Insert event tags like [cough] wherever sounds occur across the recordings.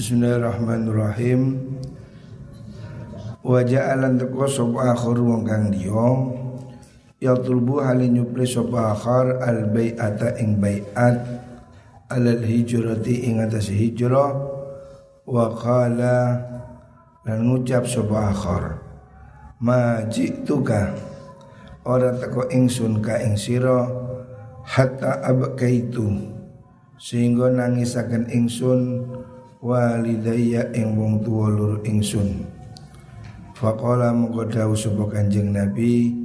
Bismillahirrahmanirrahim. Wa ja'alan teko sapa akhir wong kang liya. Ya tulbu halin nyupli sapa akhir al bai'ata ing bai'at. Alal hijrati ing atas hijrah. Wa qala lan ngucap sapa akhir ma jituka. Ora teko ingsun ka ing sira hatta abkaitu sehingga nangisaken ingsun walidayya ing wong tuwa lur ingsun. Faqala mongko dawuh sapa kanjeng nabi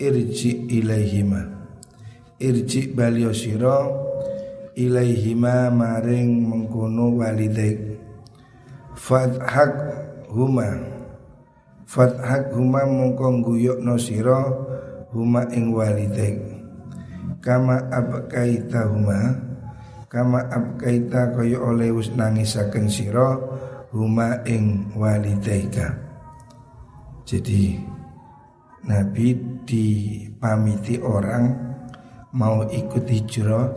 irji ilaihima. Irji balio sira ilaihima maring mengkono walidaik fathak huma fathak huma mongko guyokno sira huma ing walidaik kama abkaita huma kama abkaita kaya oleh wis nangisaken sira huma ing walidaika jadi Nabi dipamiti orang mau ikut hijrah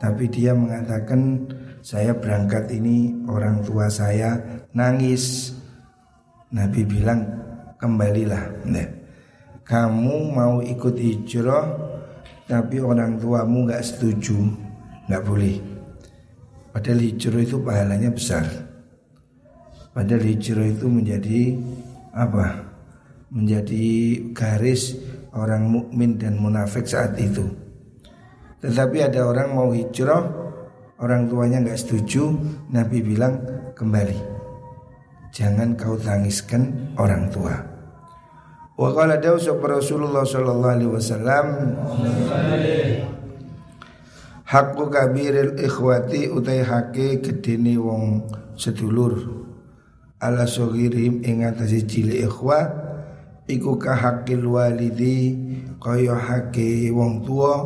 tapi dia mengatakan saya berangkat ini orang tua saya nangis. Nabi bilang kembalilah. Nah, kamu mau ikut hijrah tapi orang tuamu nggak setuju nggak boleh. Padahal hijrah itu pahalanya besar. Padahal hijrah itu menjadi apa? Menjadi garis orang mukmin dan munafik saat itu. Tetapi ada orang mau hijrah, orang tuanya nggak setuju, Nabi bilang kembali. Jangan kau tangiskan orang tua. Wa qala Rasulullah sallallahu alaihi wasallam Hakku kabiril ikhwati utai hake gedene wong sedulur. Ala sogirim ing atase cilik ikhwa iku ka hakil walidi kaya hake wong tua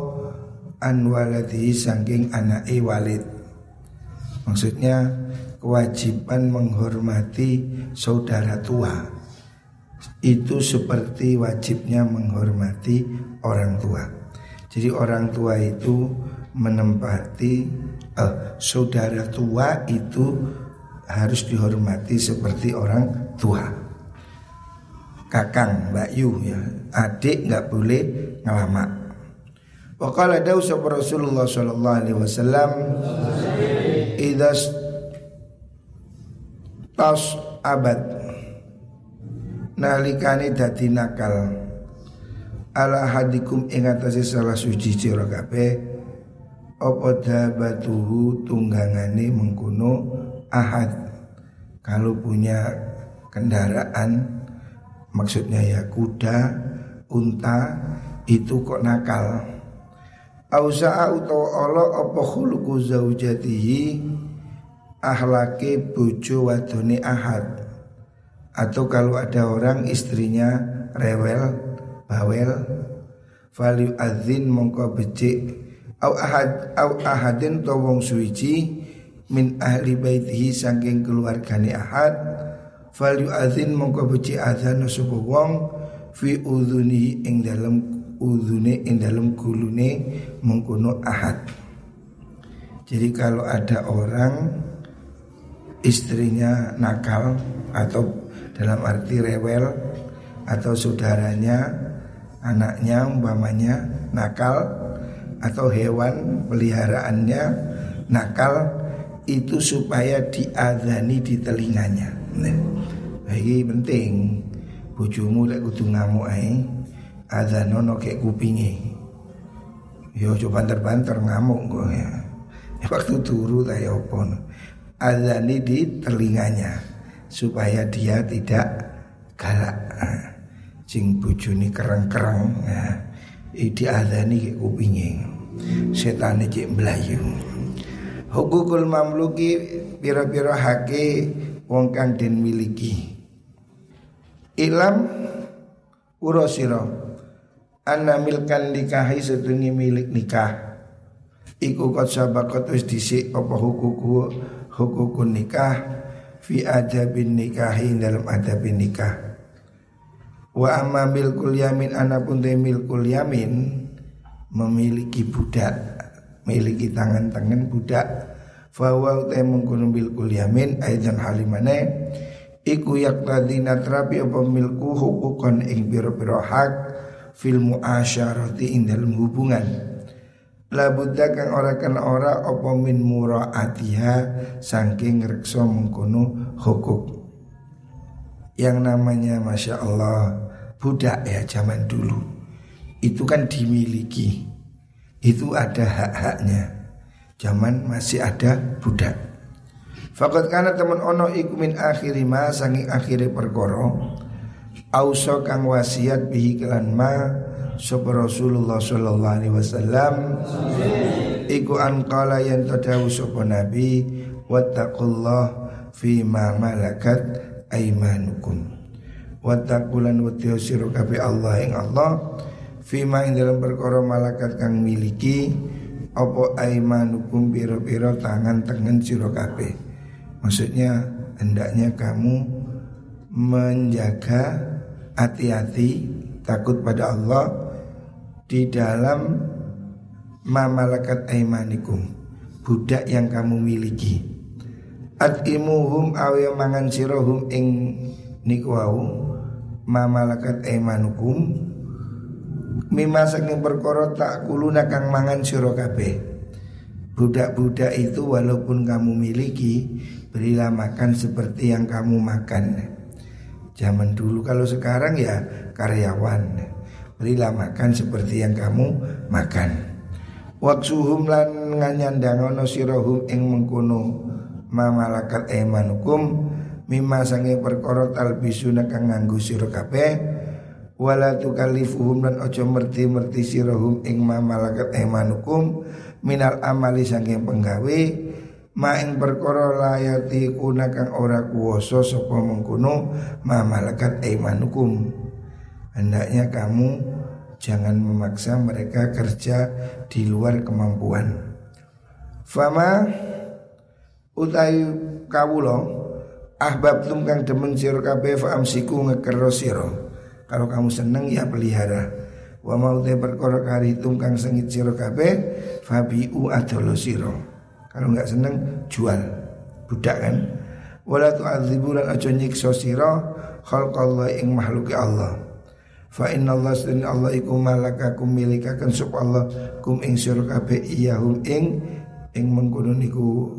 an waladi saking anake walid. Maksudnya kewajiban menghormati saudara tua. Itu seperti wajibnya menghormati orang tua. Jadi orang tua itu menempati uh, saudara tua itu harus dihormati seperti orang tua. Kakang, Mbak Yu ya, adik nggak boleh ngelamak. Wakala dawu Rasulullah sallallahu alaihi wasallam idas tas abad nalikani dadi nakal ala hadikum ing salah suci sira kabeh apa dabatuhu tunggangane mengkuno ahad? Kalau punya kendaraan maksudnya ya kuda unta itu kok nakal. Ausa'a utawa Allah apa khuluqu zaujatihi? Ahlake bojo wadone ahad. Atau kalau ada orang istrinya rewel bawel value azin mongko becik au ahad au ahadin to wong suci min ahli baitihi saking keluargane ahad fal yu'adzin mongko beci adzan sapa wong fi udhuni ing dalem udhune ing dalem gulune mengkono ahad. Jadi kalau ada orang istrinya nakal atau dalam arti rewel atau saudaranya anaknya umpamanya nakal atau hewan peliharaannya nakal itu supaya diadani di telinganya. Nah, ini penting. Bojomu lek kudu ngamuk ae, adzanono kayak kupinge. Yo coba banter-banter ngamuk kok ya. ya waktu turu ta ya apa. Adzani di telinganya supaya dia tidak galak. Sing bojone kereng-kereng ya diadani ke kupinge setan cek melayu hukukul mamluki pira-pira hake wong kang den miliki. Ilam urosiro anna milkan nikahi setungi milik nikah. Iku kot sabakot wis disik apa hukuku hukukun nikah fi adabin nikahi dalam adabin nikah. Wa amma milkul yamin anapun te milkul yamin memiliki budak, memiliki tangan-tangan budak. Fawa utai mengkono milkul yamin aidan halimane Iku yak tadi natrapi apa milku hukukon ing biro-biro hak Fil muasyarati ing dalam hubungan. La buddha kang ora kena ora apa min muraatiha saking rekso mengkono hukuk. Yang namanya Masya Allah budak ya zaman dulu Itu kan dimiliki. Itu ada hak-haknya. Zaman masih ada budak. Fakat karena teman ono iku min akhiri ma sangi akhiri perkoro Auso kang wasiat bihi kelan ma Sopo Rasulullah sallallahu alaihi wasallam. Iku anqala yang tadawu sopo Nabi Wattaqullah fi ma malakat aimanukum Wattaqulan watiyo siru Allah yang Allah Fima ing dalam perkara malakat kang miliki apa aimanukum piro-piro tangan tengen sira kabeh. Maksudnya hendaknya kamu menjaga hati-hati takut pada Allah di dalam mamalakat aimanikum budak yang kamu miliki atimuhum awe mangan sirohum ing niku wau mamalakat aimanukum Mima saking perkara tak kuluna kang mangan sira kabeh. Budak-budak itu walaupun kamu miliki Berilah makan seperti yang kamu makan. Zaman dulu kalau sekarang ya karyawan. Berilah makan seperti yang kamu makan. Waksuhum lan nganyandangono sirohum ing mengkuno Mamalakat emanukum Mima sange perkara talbisuna kang nganggu sira kabeh wala tukallifuhum lan ojo merti-merti sirahum ing ma malakat emanukum minal amali saking penggawe ma ing perkara layati kuna kang ora kuwasa sapa mengkono ma malakat emanukum hendaknya kamu jangan memaksa mereka kerja di luar kemampuan. Fama utai kawula ahbab tum kang demen sira kabeh fa amsiku ngekero kalau kamu seneng ya pelihara. Wa mau te perkara kari tungkang sengit sira kabeh fabiu adolo sira. Kalau nggak seneng jual. Budak kan. Wala tu'adzibu lan aja nyiksa sira khalqallah ing makhluki Allah. Fa inna Allah sunni Allah iku malakakum milikaken sub Allah kum ing sira kabeh iyahum ing ing mengkono niku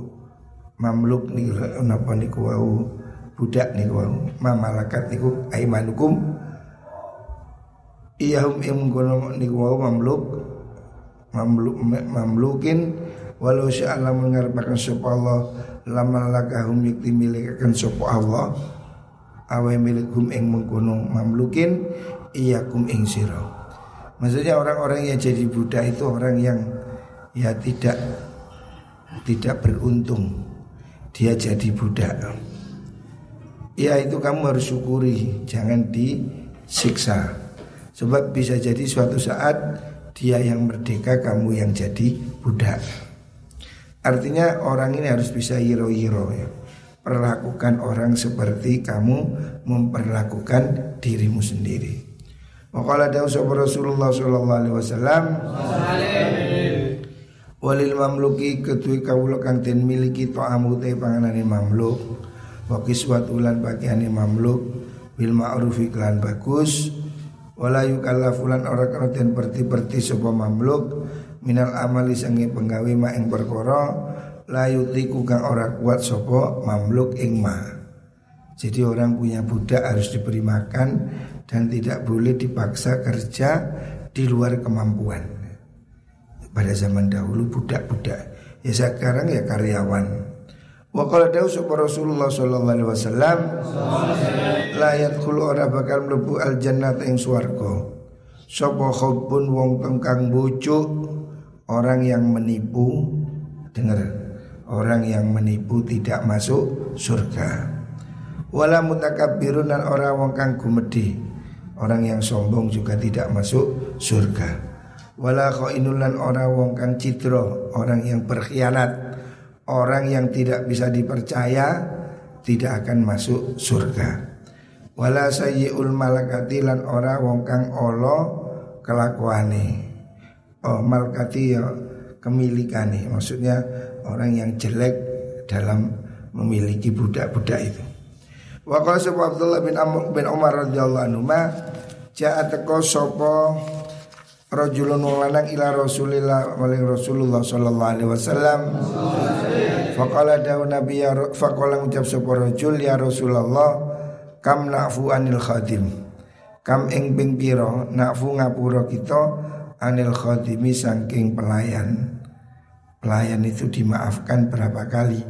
mamluk niku napa niku wau budak niku wau mamalakat niku aimanukum Iyahum yang mengkono niku wau mamluk mamluk mamlukin walau sya'ala mengarpakan sapa Allah lama lakahum yakti milikakan sapa Allah awe milikum ing mengkono mamlukin iyakum ing sira. Maksudnya orang-orang yang jadi budak itu orang yang ya tidak tidak beruntung dia jadi budak. Ya itu kamu harus syukuri jangan disiksa Sebab bisa jadi suatu saat dia yang merdeka, kamu yang jadi budak. Artinya orang ini harus bisa hiro-hiro ya. Perlakukan orang seperti kamu memperlakukan dirimu sendiri. Maqala dawu Rasulullah sallallahu alaihi wasallam Walil mamluki ketui kawula kang den miliki ta'amu te panganane mamluk ulan pakaiane mamluk bil ma'ruf iklan bagus wala yukallafulan ora kena den berti-berti sapa mamluk minal amali sange penggawe ma ing perkara la yutiku kang ora kuat sapa mamluk ing ma jadi orang punya budak harus diberi makan dan tidak boleh dipaksa kerja di luar kemampuan. Pada zaman dahulu budak-budak, ya sekarang ya karyawan. Wa qala dawu sapa Rasulullah sallallahu alaihi wasallam la yadkhulu ora bakal mlebu al jannah ing swarga. Sapa khabbun wong tengkang bucuk orang yang menipu dengar orang yang menipu tidak masuk surga. Wala mutakabbirun dan orang wong kang gumedhe. Orang yang sombong juga tidak masuk surga. Wala khainul lan ora wong kang citro, orang yang berkhianat orang yang tidak bisa dipercaya tidak akan masuk surga. Wala sayyi'ul malakati lan ora wong kang olo kelakuane. Oh malakati ya kemilikane. Maksudnya orang yang jelek dalam memiliki budak-budak itu. Wa qala Abdullah bin Umar radhiyallahu anhu ma ja'a teko sapa rajulun lanang ila Rasulillah maling Rasulullah sallallahu alaihi wasallam. Faqala dawu Nabi ya faqala ngucap sapa rajul ya Rasulullah kam na'fu anil khadim. Kam ing ping pira na'fu ngapura kita anil khadimi saking pelayan. Pelayan itu dimaafkan berapa kali?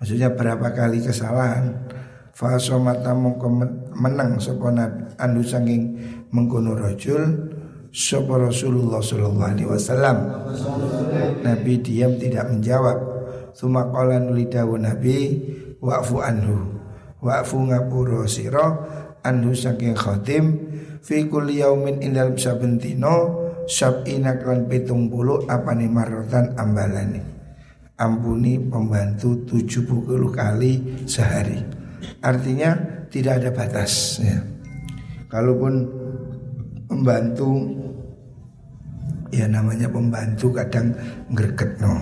Maksudnya berapa kali kesalahan? Fasomata mongko menang sapa andu saking mengkono rajul sapa Rasulullah sallallahu alaihi wasallam. Nabi diam tidak menjawab. Suma qala nuli Nabi wa'fu anhu. Wa'fu ngapura sira anhu saking khatim fi kulli yaumin ing dalem saben dina sab'ina kan 70 apane marotan ambalane. Ampuni pembantu 70 kali sehari. Artinya tidak ada batas ya. Kalaupun membantu ya namanya pembantu kadang greget no.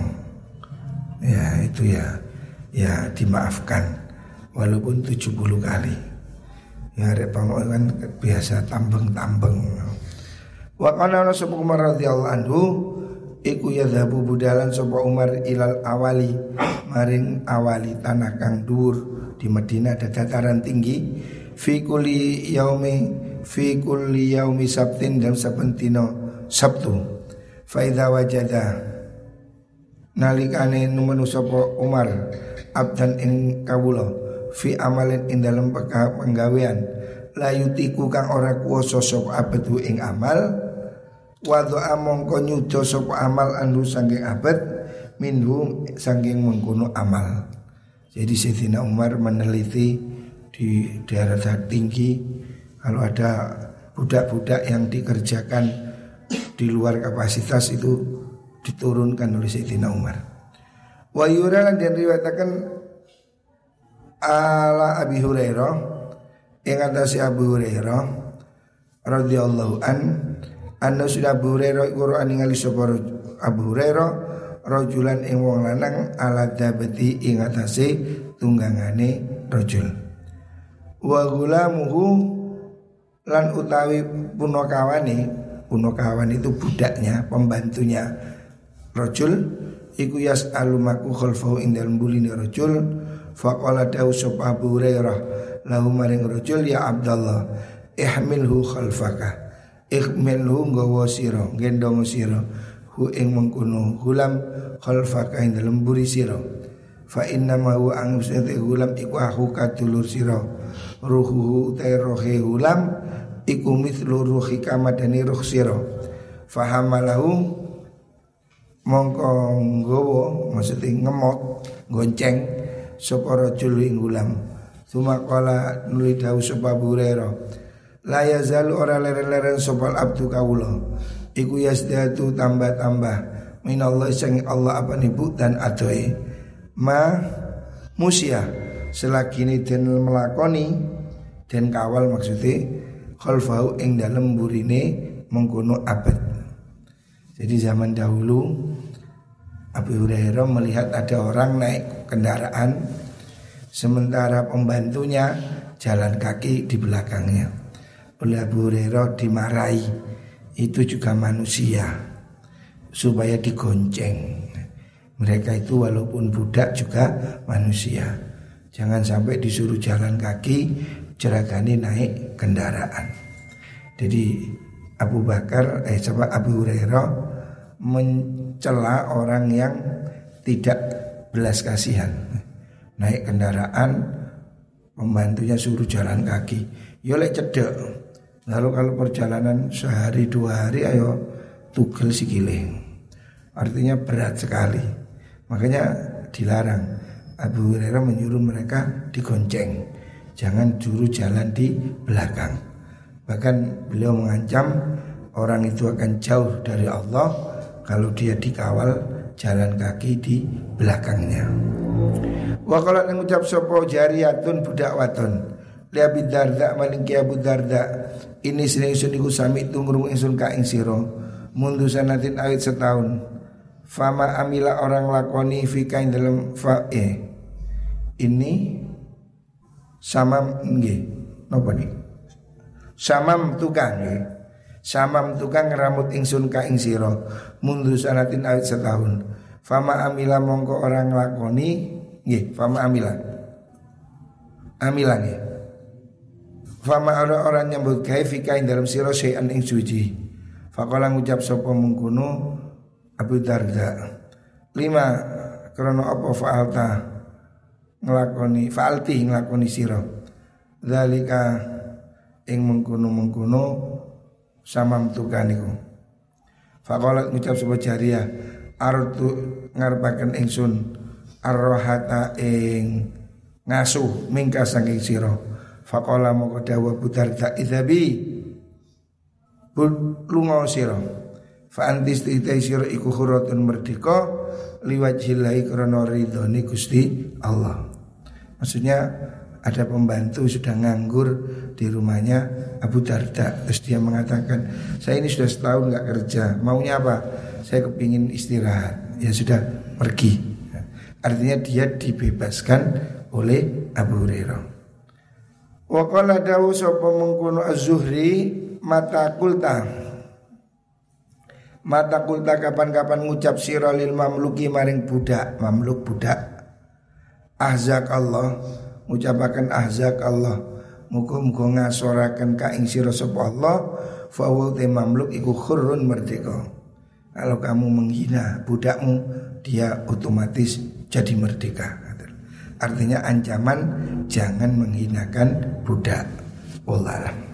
Ya itu ya ya dimaafkan walaupun 70 kali. Ya rek kan biasa tambeng-tambeng. Wa kana sapa Umar radhiyallahu anhu iku yadhabu budalan sapa Umar ilal awali [clears throat] maring awali tanah kang dhuwur di Madinah ada dataran tinggi fi kulli yaumi fi kulli yaumi sabtin dan sabentino sabtu fa idza wajada. Nalikane numenu sapa Umar abdan ing kawula fi amalin ing dalem penggawean. La yutiku kang ora kuwasa sapa abdu ing amal wa mongko nyuda sapa amal anu saking abad minhu saking mengkono amal. Jadi Sayyidina Umar meneliti di daerah tinggi kalau ada budak-budak yang dikerjakan di luar kapasitas itu diturunkan oleh Sayyidina Umar. Wa yuralan dan riwayatkan ala Abi Hurairah yang atas Abu Hurairah radhiyallahu an anna sudah Abu Hurairah Quran ningali sapa Abu Hurairah rojulan ing wong lanang ala dabati ing atase tunggangane rojul wa gulamuhu lan utawi punakawane punakawan itu budaknya pembantunya rojul iku yas alumaku khalfahu ing dalem buline rojul faqala dawu sapa Abu Hurairah lahu maring rojul ya Abdullah ihmilhu khalfaka ihmilhu nggawa sira gendong sira hu ing mengkono hulam khalfaka ing dalem buri sira. Fa inna ma huwa ang sete hulam iku aku katulur sira ruhuhu te rohe hulam iku mithlu ruhi kamadani ruh sira. Fahamalahu mongko nggawa maksudnya ngemot gonceng sapa rajul ing hulam Suma nuli dawu sapa burero La yazalu ora leren-leren sopal abdu kawula. Iku yasdatu tambah-tambah. Minallah sang Allah apa nibu dan adoe ma musia selagi ini den melakoni dan kawal maksudnya khalfahu ing dalam burine mengkuno abad jadi zaman dahulu Abu Hurairah melihat ada orang naik kendaraan sementara pembantunya jalan kaki di belakangnya oleh Abu Hurairah dimarahi itu juga manusia supaya digonceng. Mereka itu walaupun budak juga manusia. Jangan sampai disuruh jalan kaki, jeragani naik kendaraan. Jadi Abu Bakar, eh coba Abu Hurairah mencela orang yang tidak belas kasihan. Naik kendaraan, pembantunya suruh jalan kaki. Yolek cedek, Lalu kalau perjalanan sehari dua hari ayo tugel sikile. Artinya berat sekali. Makanya dilarang. Abu Hurairah menyuruh mereka digonceng. Jangan juru jalan di belakang. Bahkan beliau mengancam orang itu akan jauh dari Allah kalau dia dikawal jalan kaki di belakangnya. Wa kalau ngucap sopo jariyatun budak waton li Abi Darda maling Darda. Ini sini ingsun iku sami tungrung ingsun ka ing sira. Mundu sanatin awit setahun. Fama amila orang lakoni fi kain dalam fa eh. Ini sama nggih. Napa nih samam tukang nggih. Samam tukang rambut ingsun ka ing sira. Mundu sanatin awit setahun. Fama amila mongko orang lakoni nggih fama amila. Amila nggih. Fama orang orang nyambut gawe fika ing dalam sira sayan ing suci. Faqala ngucap sapa mengkono Abu Darda lima krono apa fa'alta nglakoni fa'alti nglakoni sira. Zalika ing mengkono-mengkono samam tukaniku faqalat ngucap sapa jaria artu ngarepaken ingsun arrohata ing ngasuh mingka saking sira. Faqala moko dawuh budarda idzabi. Lunga sira. Fa antis sira iku khuratun merdeka liwajhillahi karena ridhoni Gusti Allah. Maksudnya ada pembantu sudah nganggur di rumahnya Abu Darda. Terus dia mengatakan saya ini sudah setahun nggak kerja. Maunya apa? Saya kepingin istirahat. Ya sudah pergi. Artinya dia dibebaskan oleh Abu Hurairah. Wa qala dawu sapa mengkono az-zuhri mata kulta. Mata kulta kapan-kapan ngucap sirolil mamluki maring budak Mamluk budak Ahzak Allah Ngucapakan ahzak Allah. Muka-muka ngasorakan ka ing siro Allah Fawal te mamluk iku merdeka. Kalau kamu menghina budakmu Dia otomatis jadi merdeka. Artinya ancaman jangan menghinakan budak. Wallahualam